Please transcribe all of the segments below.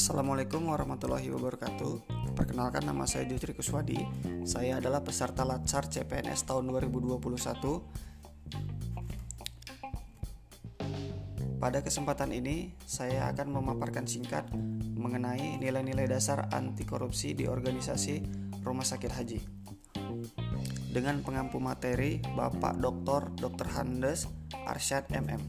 Assalamualaikum warahmatullahi wabarakatuh Perkenalkan nama saya Jutri Kuswadi Saya adalah peserta Latsar CPNS tahun 2021 Pada kesempatan ini saya akan memaparkan singkat mengenai nilai-nilai dasar anti korupsi di organisasi Rumah Sakit Haji dengan pengampu materi Bapak Dr. Dr. Handes Arsyad MM.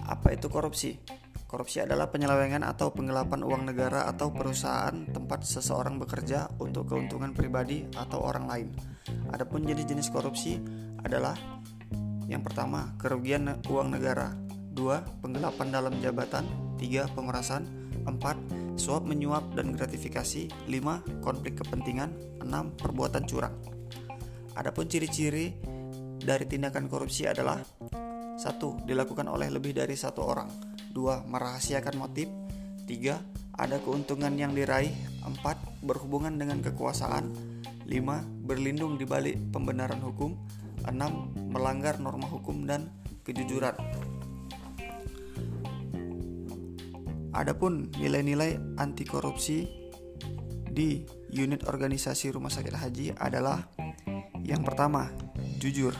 Apa itu korupsi? Korupsi adalah penyelewengan atau penggelapan uang negara atau perusahaan tempat seseorang bekerja untuk keuntungan pribadi atau orang lain. Adapun jenis-jenis korupsi adalah yang pertama, kerugian uang negara. Dua, penggelapan dalam jabatan. Tiga, pemerasan. Empat, suap menyuap dan gratifikasi. Lima, konflik kepentingan. Enam, perbuatan curang. Adapun ciri-ciri dari tindakan korupsi adalah satu, dilakukan oleh lebih dari satu orang 2. Merahasiakan motif 3. Ada keuntungan yang diraih 4. Berhubungan dengan kekuasaan 5. Berlindung di balik pembenaran hukum 6. Melanggar norma hukum dan kejujuran Adapun nilai-nilai anti korupsi di unit organisasi rumah sakit haji adalah yang pertama, jujur.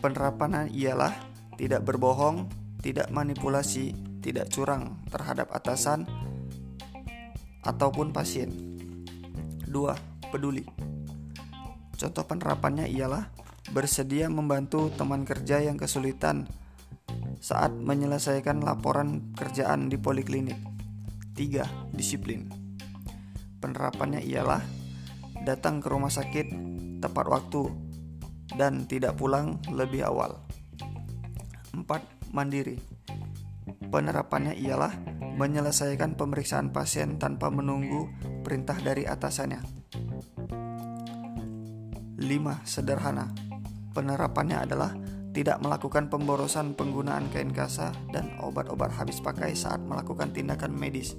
Penerapannya ialah tidak berbohong, tidak manipulasi, tidak curang terhadap atasan ataupun pasien. 2. Peduli. Contoh penerapannya ialah bersedia membantu teman kerja yang kesulitan saat menyelesaikan laporan kerjaan di poliklinik. 3. Disiplin. Penerapannya ialah datang ke rumah sakit tepat waktu dan tidak pulang lebih awal. 4. Mandiri Penerapannya ialah menyelesaikan pemeriksaan pasien tanpa menunggu perintah dari atasannya. 5. Sederhana Penerapannya adalah tidak melakukan pemborosan penggunaan kain kasa dan obat-obat habis pakai saat melakukan tindakan medis.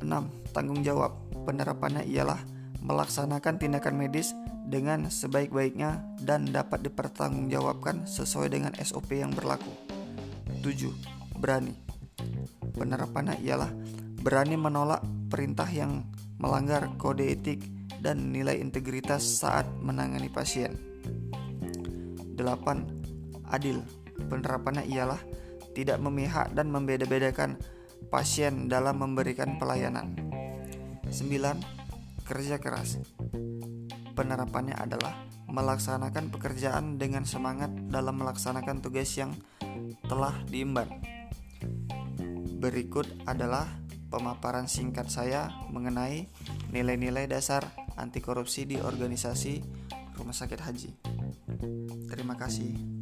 6. Tanggung jawab Penerapannya ialah melaksanakan tindakan medis dengan sebaik-baiknya dan dapat dipertanggungjawabkan sesuai dengan SOP yang berlaku. 7. Berani. Penerapannya ialah berani menolak perintah yang melanggar kode etik dan nilai integritas saat menangani pasien. 8. Adil. Penerapannya ialah tidak memihak dan membeda-bedakan pasien dalam memberikan pelayanan. 9. Kerja keras penerapannya adalah melaksanakan pekerjaan dengan semangat dalam melaksanakan tugas yang telah diemban. Berikut adalah pemaparan singkat saya mengenai nilai-nilai dasar anti korupsi di organisasi Rumah Sakit Haji. Terima kasih.